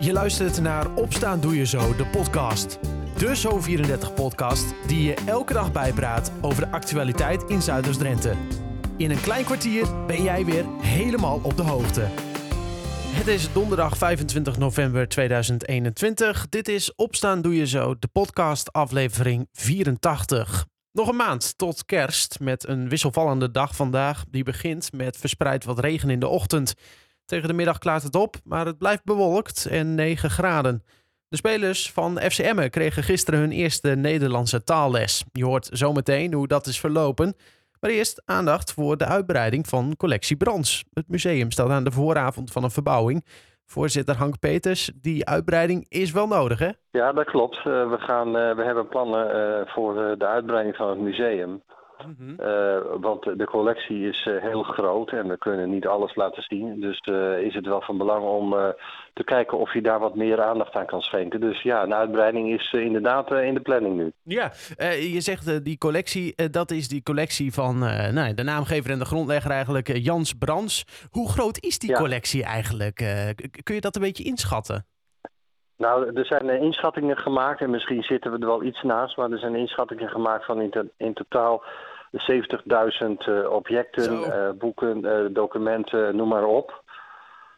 Je luistert naar Opstaan Doe Je Zo, de podcast. De Zo34-podcast die je elke dag bijpraat over de actualiteit in Zuiders-Drenthe. In een klein kwartier ben jij weer helemaal op de hoogte. Het is donderdag 25 november 2021. Dit is Opstaan Doe Je Zo, de podcast aflevering 84. Nog een maand tot kerst met een wisselvallende dag vandaag. Die begint met verspreid wat regen in de ochtend. Tegen de middag klaart het op, maar het blijft bewolkt en 9 graden. De spelers van FCM kregen gisteren hun eerste Nederlandse taalles. Je hoort zometeen hoe dat is verlopen. Maar eerst aandacht voor de uitbreiding van collectie Brands. Het museum staat aan de vooravond van een verbouwing. Voorzitter Hank Peters, die uitbreiding is wel nodig, hè? Ja, dat klopt. Uh, we, gaan, uh, we hebben plannen uh, voor de uitbreiding van het museum. Mm -hmm. want de collectie is heel groot en we kunnen niet alles laten zien. Dus is het wel van belang om te kijken of je daar wat meer aandacht aan kan schenken. Dus ja, een uitbreiding is inderdaad in de planning nu. Ja, je zegt die collectie, dat is die collectie van nou, de naamgever en de grondlegger eigenlijk, Jans Brands. Hoe groot is die ja. collectie eigenlijk? kun je dat een beetje inschatten? Nou, er zijn inschattingen gemaakt en misschien zitten we er wel iets naast, maar er zijn inschattingen gemaakt van in totaal 70.000 uh, objecten, uh, boeken, uh, documenten, noem maar op.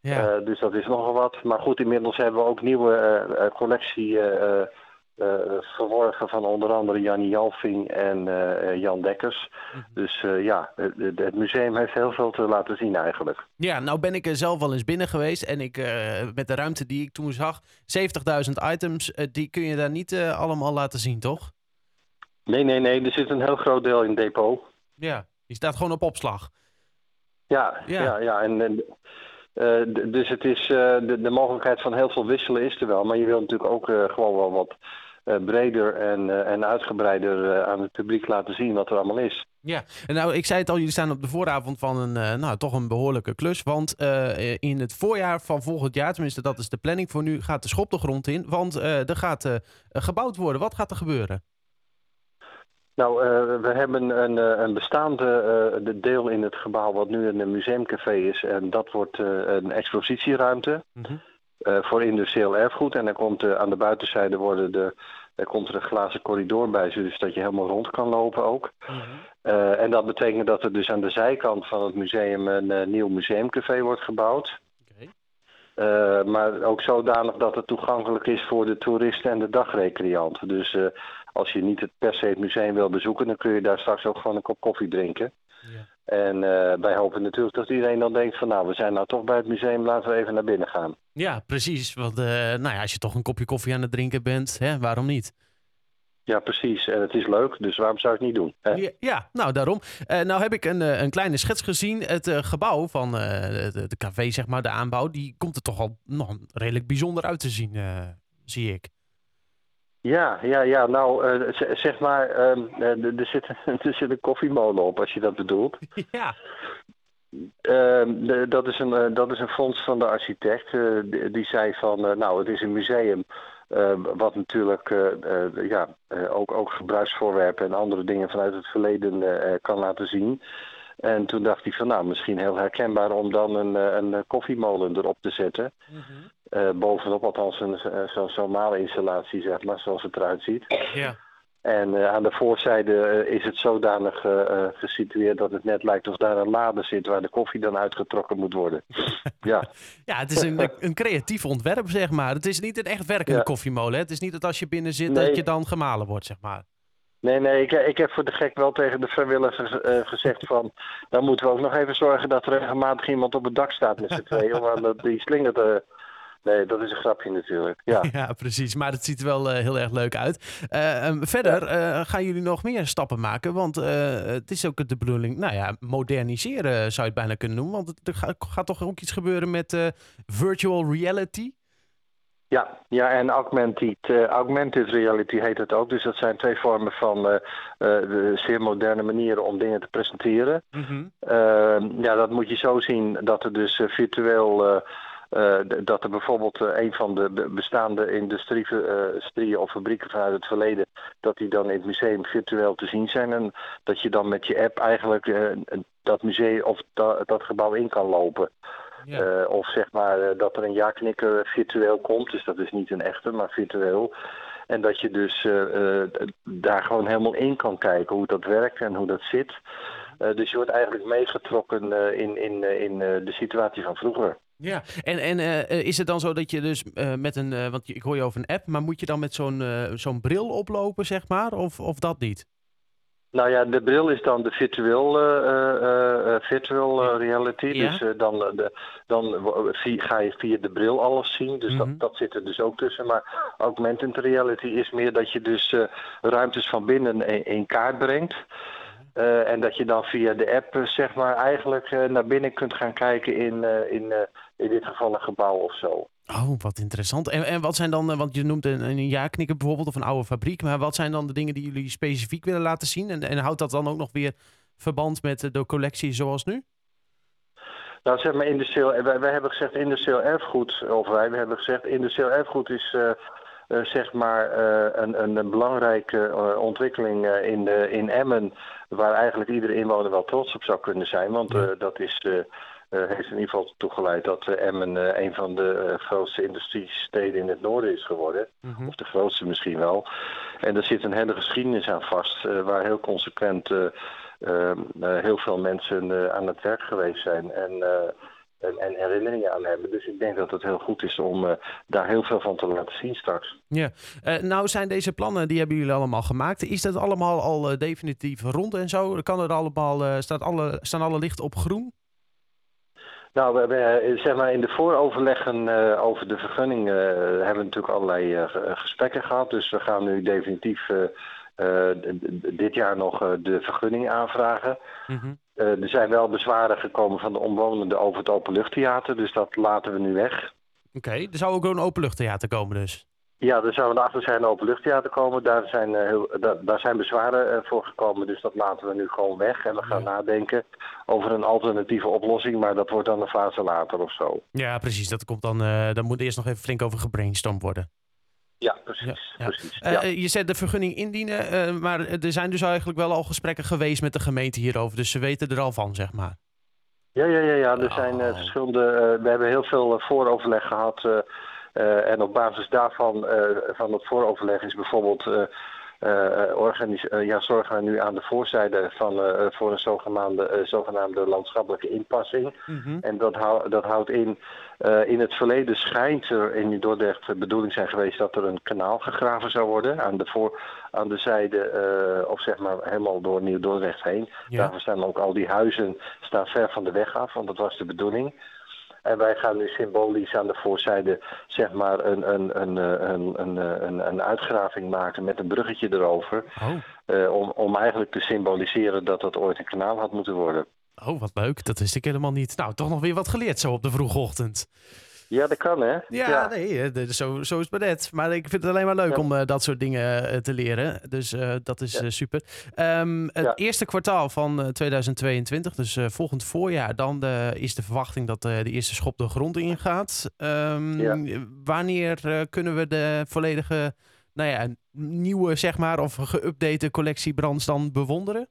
Ja. dus dat is nogal wat. Maar goed, inmiddels hebben we ook nieuwe collectie verworven van onder andere Jannie Jalving en Jan Dekkers. Mm -hmm. Dus ja, het, het, museum heeft heel veel te laten zien eigenlijk. Ja, nou ben ik er zelf wel eens binnen geweest en ik, met de ruimte die ik toen zag, 70.000 items, die kun je daar niet allemaal laten zien, toch? Nee, nee, nee. Er zit een heel groot deel in depot. Ja, die staat gewoon op opslag. Ja, ja, ja. ja. En, en uh, dus het is, uh, de, de, mogelijkheid van heel veel wisselen is er wel. Maar je wilt natuurlijk ook uh, gewoon wel wat breder en, en uitgebreider aan het publiek laten zien wat er allemaal is. Ja, en nou, ik zei het al, jullie staan op de vooravond van een, nou, toch een behoorlijke klus. Want in het voorjaar van volgend jaar, tenminste dat is de planning voor nu, gaat de schop de grond in. Want er gaat gebouwd worden. Wat gaat er gebeuren? Nou, uh, we hebben een, een bestaande uh, deel in het gebouw wat nu een museumcafé is. En dat wordt uh, een expositieruimte mm -hmm. voor industrieel erfgoed. En dan komt aan de buitenzijde worden de, er komt er een glazen corridor bij, dus dat je helemaal rond kan lopen ook. Mm -hmm. en dat betekent dat er dus aan de zijkant van het museum een nieuw museumcafé wordt gebouwd. Uh, maar ook zodanig dat het toegankelijk is voor de toeristen en de dagrecreant. Dus uh, als je niet het per se het museum wil bezoeken, dan kun je daar straks ook gewoon een kop koffie drinken. Ja. En uh, wij hopen natuurlijk dat iedereen dan denkt van nou, we zijn nou toch bij het museum, laten we even naar binnen gaan. Ja, precies. Want nou ja, als je toch een kopje koffie aan het drinken bent, hè, waarom niet? Ja, precies. En het is leuk, dus waarom zou ik het niet doen? Hè? Ja, ja, nou daarom. Uh, nou heb ik een, een kleine schets gezien. Het uh, gebouw van uh, de, de café, zeg maar, de aanbouw, die komt er toch al nog redelijk bijzonder uit te zien, zie ik. Ja, ja, ja. Nou, zeg maar, um, er, zit, er zit een koffiemolen op, als je dat bedoelt. Ja. Uh, de, dat, is een, dat is een fonds van de architect. Die, die, zei van, nou, het is een museum. Wat natuurlijk ja, ook, ook gebruiksvoorwerpen en andere dingen vanuit het verleden kan laten zien. En toen dacht hij van, nou, misschien heel herkenbaar om dan een, een koffiemolen erop te zetten. Mm -hmm. bovenop, althans een zo'n normale installatie, zeg maar, zoals het eruit ziet. Ja. En uh, aan de voorzijde uh, is het zodanig uh, gesitueerd dat het net lijkt of daar een lade zit waar de koffie dan uitgetrokken moet worden. ja. ja, het is een, een creatief ontwerp, zeg maar. Het is niet een echt werkende ja. koffiemolen. Hè? Het is niet dat als je binnen zit nee. dat je dan gemalen wordt, zeg maar. Nee, nee, ik, ik heb voor de gek wel tegen de vrijwilligers gezegd van... dan moeten we ook nog even zorgen dat er regelmatig iemand op het dak staat met z'n tweeën. Want die slingert Nee, dat is een grapje natuurlijk. Ja, ja precies. Maar het ziet er wel uh, heel erg leuk uit. Uh, um, verder uh, gaan jullie nog meer stappen maken. Want het is ook de bedoeling, nou ja, moderniseren zou je het bijna kunnen noemen. Want er gaat, gaat toch ook iets gebeuren met virtual reality? Ja, ja en augmented, augmented reality heet het ook. Dus dat zijn twee vormen van zeer moderne manieren om dingen te presenteren. Mm -hmm. ja, dat moet je zo zien dat er dus virtueel... Uh, dat er bijvoorbeeld uh, een van de bestaande industrieën of fabrieken vanuit het verleden, dat die dan in het museum virtueel te zien zijn. En dat je dan met je app eigenlijk dat museum of da dat gebouw in kan lopen. of zeg maar dat er een ja-knikker virtueel komt. Dus dat is niet een echte, maar virtueel. En dat je dus daar gewoon helemaal in kan kijken hoe dat werkt en hoe dat zit. dus je wordt eigenlijk meegetrokken in, in, in de situatie van vroeger. Ja, en, en uh, is het dan zo dat je dus uh, met een, uh, want ik hoor je over een app, maar moet je dan met zo'n zo'n bril oplopen, zeg maar, of, of dat niet? Nou ja, de bril is dan de virtual, virtual reality. Ja. Dus dan, de, dan ga je via de bril alles zien. Dus mm -hmm. dat, dat zit er dus ook tussen. Maar augmented reality is meer dat je dus ruimtes van binnen in, in kaart brengt. Uh, en dat je dan via de app zeg maar eigenlijk uh, naar binnen kunt gaan kijken in, uh, in, in dit geval een gebouw of zo. Oh, wat interessant. En, en wat zijn dan, want je noemt een, een jaarknikker bijvoorbeeld of een oude fabriek, maar wat zijn dan de dingen die jullie specifiek willen laten zien? En, en houdt dat dan ook nog weer verband met de collectie zoals nu? Nou, zeg maar, industrieel, wij, wij hebben gezegd industrieel erfgoed, of wij, wij hebben gezegd industrieel erfgoed is uh, zeg maar uh, een, een, belangrijke uh, ontwikkeling in, in Emmen, waar eigenlijk iedere inwoner wel trots op zou kunnen zijn. Want dat is, heeft in ieder geval toegeleid dat Emmen een van de grootste industriesteden in het noorden is geworden. Mm -hmm. Of de grootste misschien wel. En er zit een hele geschiedenis aan vast, waar heel consequent heel veel mensen aan het werk geweest zijn. En en, en, herinneringen aan hebben. Dus ik denk dat het heel goed is om uh, daar heel veel van te laten zien straks. Ja, uh, nou zijn deze plannen, die hebben jullie allemaal gemaakt. Is dat allemaal al uh, definitief rond en zo? Kan er allemaal, staat alle, staan alle lichten op groen? Nou, we hebben, zeg maar, in de vooroverleggen over de vergunning hebben we natuurlijk allerlei gesprekken gehad. Dus we gaan nu definitief dit jaar nog de vergunning aanvragen. Mm -hmm. Uh, er zijn wel bezwaren gekomen van de omwonenden over het openluchttheater, dus dat laten we nu weg. Oké, er zou ook een openluchttheater komen dus? Ja, er zou een achterzijde openluchttheater komen. Daar zijn, uh, heel, daar, daar, zijn bezwaren uh, voor gekomen, dus dat laten we nu gewoon weg. En we gaan ja. nadenken over een alternatieve oplossing, maar dat wordt dan een fase later of zo. Ja, precies. Dat komt dan, dan moet eerst nog even flink over gebrainstormd worden. Ja, precies. Ja, precies ja. Uh, je zet de vergunning indienen, uh, maar er zijn dus eigenlijk wel al gesprekken geweest met de gemeente hierover. Dus ze weten er al van, zeg maar. Ja, ja, ja, ja. er zijn uh, verschillende. we hebben heel veel vooroverleg gehad. en op basis daarvan, van het vooroverleg, is bijvoorbeeld ja, zorgen we nu aan de voorzijde van, voor een zogenaamde, zogenaamde landschappelijke inpassing. Mm -hmm. En dat, hou, dat houdt in, in het verleden schijnt er in Dordrecht de bedoeling zijn geweest dat er een kanaal gegraven zou worden aan de, voor, aan de zijde, of zeg maar helemaal door Nieuw-Dordrecht heen. Ja. Daarvoor staan ook al die huizen staan ver van de weg af, want dat was de bedoeling. En wij gaan nu symbolisch aan de voorzijde zeg maar een, een, een, een, een, een, een uitgraving maken met een bruggetje erover. Oh. Uh, om, om eigenlijk te symboliseren dat dat ooit een kanaal had moeten worden. Oh, wat leuk. Dat wist ik helemaal niet. Nou, toch nog weer wat geleerd zo op de vroege ochtend. Ja, dat kan hè? Ja, ja. nee, zo, zo is het maar net. Maar ik vind het alleen maar leuk ja. om uh, dat soort dingen uh, te leren. Dus uh, dat is ja. super. Um, het eerste kwartaal van 2022, dus volgend voorjaar, dan is de verwachting dat de eerste schop de grond ingaat. Um, wanneer kunnen we de volledige, nou ja, nieuwe, zeg maar, of geüpdate collectie brands dan bewonderen?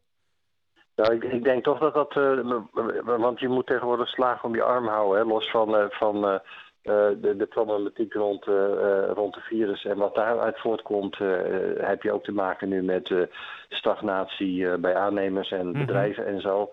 Nou, ik, ik, denk toch dat dat. Uh, want je moet tegenwoordig slagen om je arm houden. Hè, los van, uh, van uh, de, de, problematiek rond, rond de virus en wat daaruit voortkomt. heb je ook te maken nu met stagnatie bij aannemers en mhm. bedrijven en zo.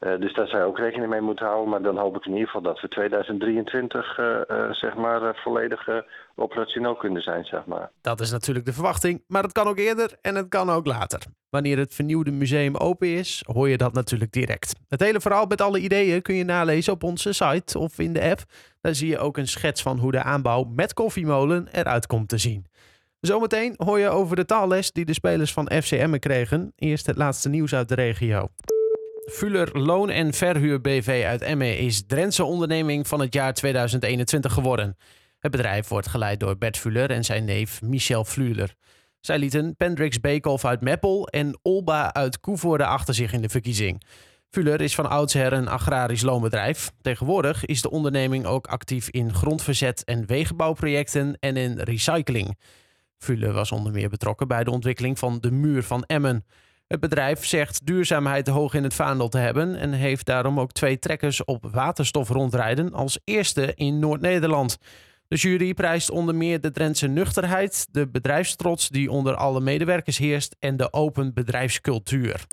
Uh, dus daar zou je ook rekening mee moeten houden. Maar dan hoop ik in ieder geval dat we 2023 uh, uh, zeg maar, volledig operationeel kunnen zijn. Zeg maar. Dat is natuurlijk de verwachting. Maar het kan ook eerder en het kan ook later. Wanneer het vernieuwde museum open is, hoor je dat natuurlijk direct. Het hele verhaal met alle ideeën kun je nalezen op onze site of in de app. Daar zie je ook een schets van hoe de aanbouw met koffiemolen eruit komt te zien. Zometeen hoor je over de taalles die de spelers van FCM kregen. Eerst het laatste nieuws uit de regio. Fuller Loon en Verhuur BV uit Emmen is Drentse onderneming van het jaar 2021 geworden. Het bedrijf wordt geleid door Bert Fuller en zijn neef Michel Fluler. Zij lieten Pendrix Beekhoff uit Meppel en Olba uit Koevoorde achter zich in de verkiezing. Fuller is van oudsher een agrarisch loonbedrijf. Tegenwoordig is de onderneming ook actief in grondverzet en wegenbouwprojecten en in recycling. Fuller was onder meer betrokken bij de ontwikkeling van de muur van Emmen. Het bedrijf zegt duurzaamheid hoog in het vaandel te hebben en heeft daarom ook twee trekkers op waterstof rondrijden als eerste in Noord-Nederland. De jury prijst onder meer de Drentse nuchterheid, de bedrijfstrots die onder alle medewerkers heerst en de open bedrijfscultuur.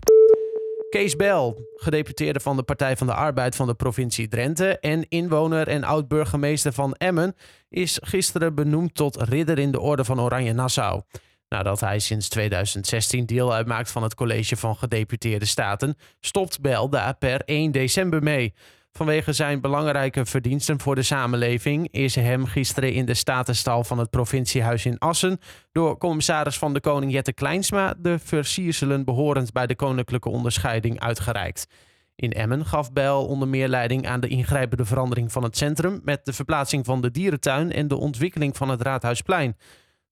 Kees Bel, gedeputeerde van de Partij van de Arbeid van de provincie Drenthe en inwoner en oud-burgemeester van Emmen, is gisteren benoemd tot ridder in de Orde van Oranje Nassau. Nadat hij sinds 2016 deel uitmaakt van het College van Gedeputeerde Staten, stopt Bel daar per 1 december mee. Vanwege zijn belangrijke verdiensten voor de samenleving is hem gisteren in de Statenstal van het provinciehuis in Assen door commissaris van de Koning Jette Kleinsma de versierselen behorend bij de koninklijke onderscheiding uitgereikt. In Emmen gaf Bijl onder meer leiding aan de ingrijpende verandering van het centrum met de verplaatsing van de dierentuin en de ontwikkeling van het Raadhuisplein.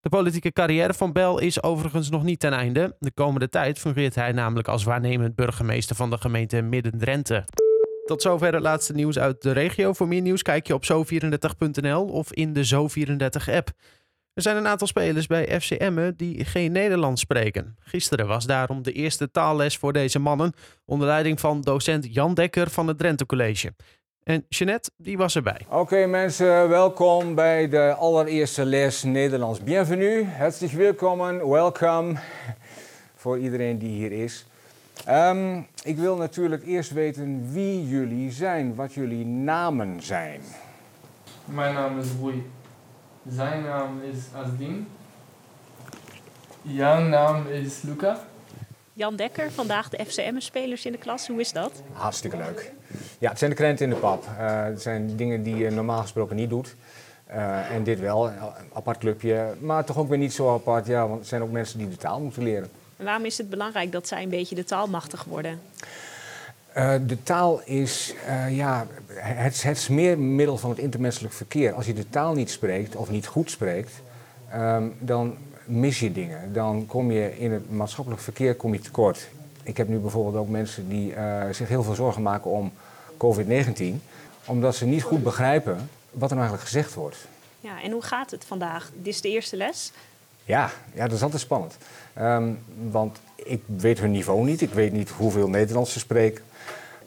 De politieke carrière van Bel is overigens nog niet ten einde. De komende tijd fungeert hij namelijk als waarnemend burgemeester van de gemeente Midden-Drenthe. Tot zover het laatste nieuws uit de regio. Voor meer nieuws kijk je op zo34.nl of in de Zo34-app. Er zijn een aantal spelers bij FCM die geen Nederlands spreken. Gisteren was daarom de eerste taalles voor deze mannen onder leiding van docent Jan Dekker van het Drenthe College. En Jeanette, die was erbij. Oké mensen, welkom bij de allereerste les Nederlands. Bienvenue, hartelijk welkom, welkom voor iedereen die hier is. Um, ik wil natuurlijk eerst weten wie jullie zijn, wat jullie namen zijn. Mijn naam is Rui. Zijn naam is Asdin. Jouw naam is Luca. Jan Dekker, vandaag de FCM-spelers in de klas. Hoe is dat? Hartstikke leuk. Ja, het zijn de krenten in de pap. Uh, het zijn dingen die je normaal gesproken niet doet. Uh, en dit wel, een apart clubje. Maar toch ook weer niet zo apart, ja, want het zijn ook mensen die de taal moeten leren. En waarom is het belangrijk dat zij een beetje de taal machtig worden? Uh, de taal is uh, ja, het, het smeermiddel van het intermenselijk verkeer. Als je de taal niet spreekt of niet goed spreekt, um, dan mis je dingen. Dan kom je in het maatschappelijk verkeer kom je tekort. Ik heb nu bijvoorbeeld ook mensen die zich heel veel zorgen maken om COVID-19, omdat ze niet goed begrijpen wat er nou eigenlijk gezegd wordt. Ja, en hoe gaat het vandaag? Dit is de eerste les. Ja, ja dat is altijd spannend. Um, want ik weet hun niveau niet. Ik weet niet hoeveel Nederlands ze spreken.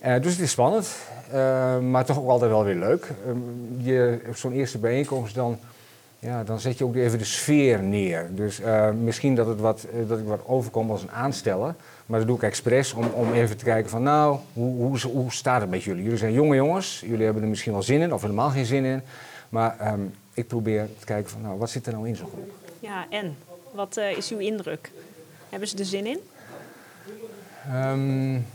Uh, dus het is spannend, uh, maar toch ook altijd wel weer leuk. Um, je, zo'n eerste bijeenkomst dan, ja, dan zet je ook even de sfeer neer. Dus uh, misschien dat, het wat, dat ik wat overkom als een aansteller. Maar dat doe ik expres om, om even te kijken van nou, hoe, hoe, hoe staat het met jullie? Jullie zijn jonge jongens, jullie hebben er misschien wel zin in of helemaal geen zin in. Maar um, ik probeer te kijken van nou, wat zit er nou in zo'n groep? Ja, en? Wat uh, is uw indruk? Hebben ze er zin in? Um,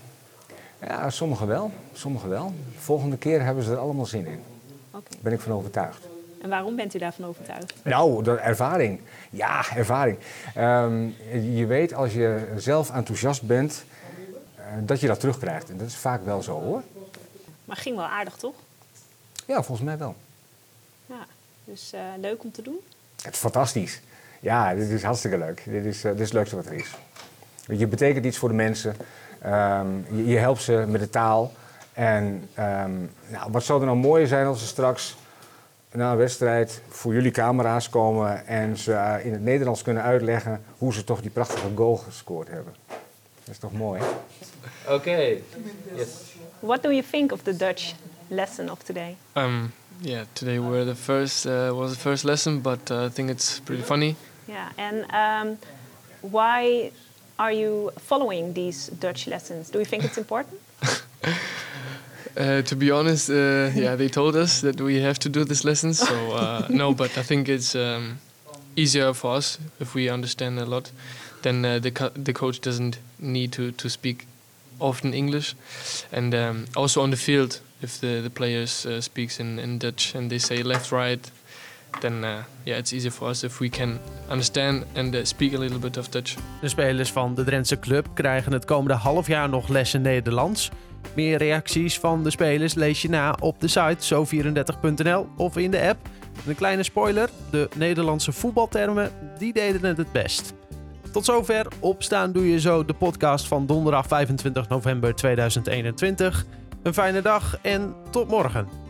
ja, sommigen wel. Sommigen wel. Volgende keer hebben ze er allemaal zin in. Okay. Daar ben ik van overtuigd. En waarom bent u daarvan overtuigd? Nou, door ervaring. Ja, ervaring. Um, je weet als je zelf enthousiast bent, uh, dat je dat terugkrijgt. En dat is vaak wel zo hoor. Maar ging wel aardig, toch? Ja, volgens mij wel. Ja, dus uh, leuk om te doen? Het is fantastisch. Ja, dit is hartstikke leuk. Dit is, uh, dit is het leukste wat er is. Je betekent iets voor de mensen. Um, je, je, helpt ze met de taal. En um, nou, wat zou er nou mooier zijn als ze straks na een wedstrijd voor jullie camera's komen en ze uh, in het Nederlands kunnen uitleggen hoe ze toch die prachtige goal gescoord hebben. Dat is toch mooi? Oké. Okay. Yes. What do you think of the Dutch lesson of today? Um, yeah, today were the first uh, was the first lesson, but uh, I think it's pretty funny. Yeah, and um, why are you following these Dutch lessons? Do you think it's important? uh, to be honest, uh, yeah, they told us that we have to do this lesson. So uh, no, but I think it's um, easier for us if we understand a lot. Then uh, the co the coach doesn't need to to speak often English, and um, also on the field, if the the players uh, speaks in in Dutch and they say left right then uh, yeah, it's easier for us if we can understand and uh, speak a little bit of Dutch. De spelers van de Drentse club krijgen het komende half jaar nog lessen Nederlands. Meer reacties van de spelers lees je na op de site zo34.nl of in de app. Een kleine spoiler, de Nederlandse voetbaltermen, die deden het het best. Tot zover, opstaan doe je zo de podcast van donderdag 25 november 2021. Een fijne dag en tot morgen.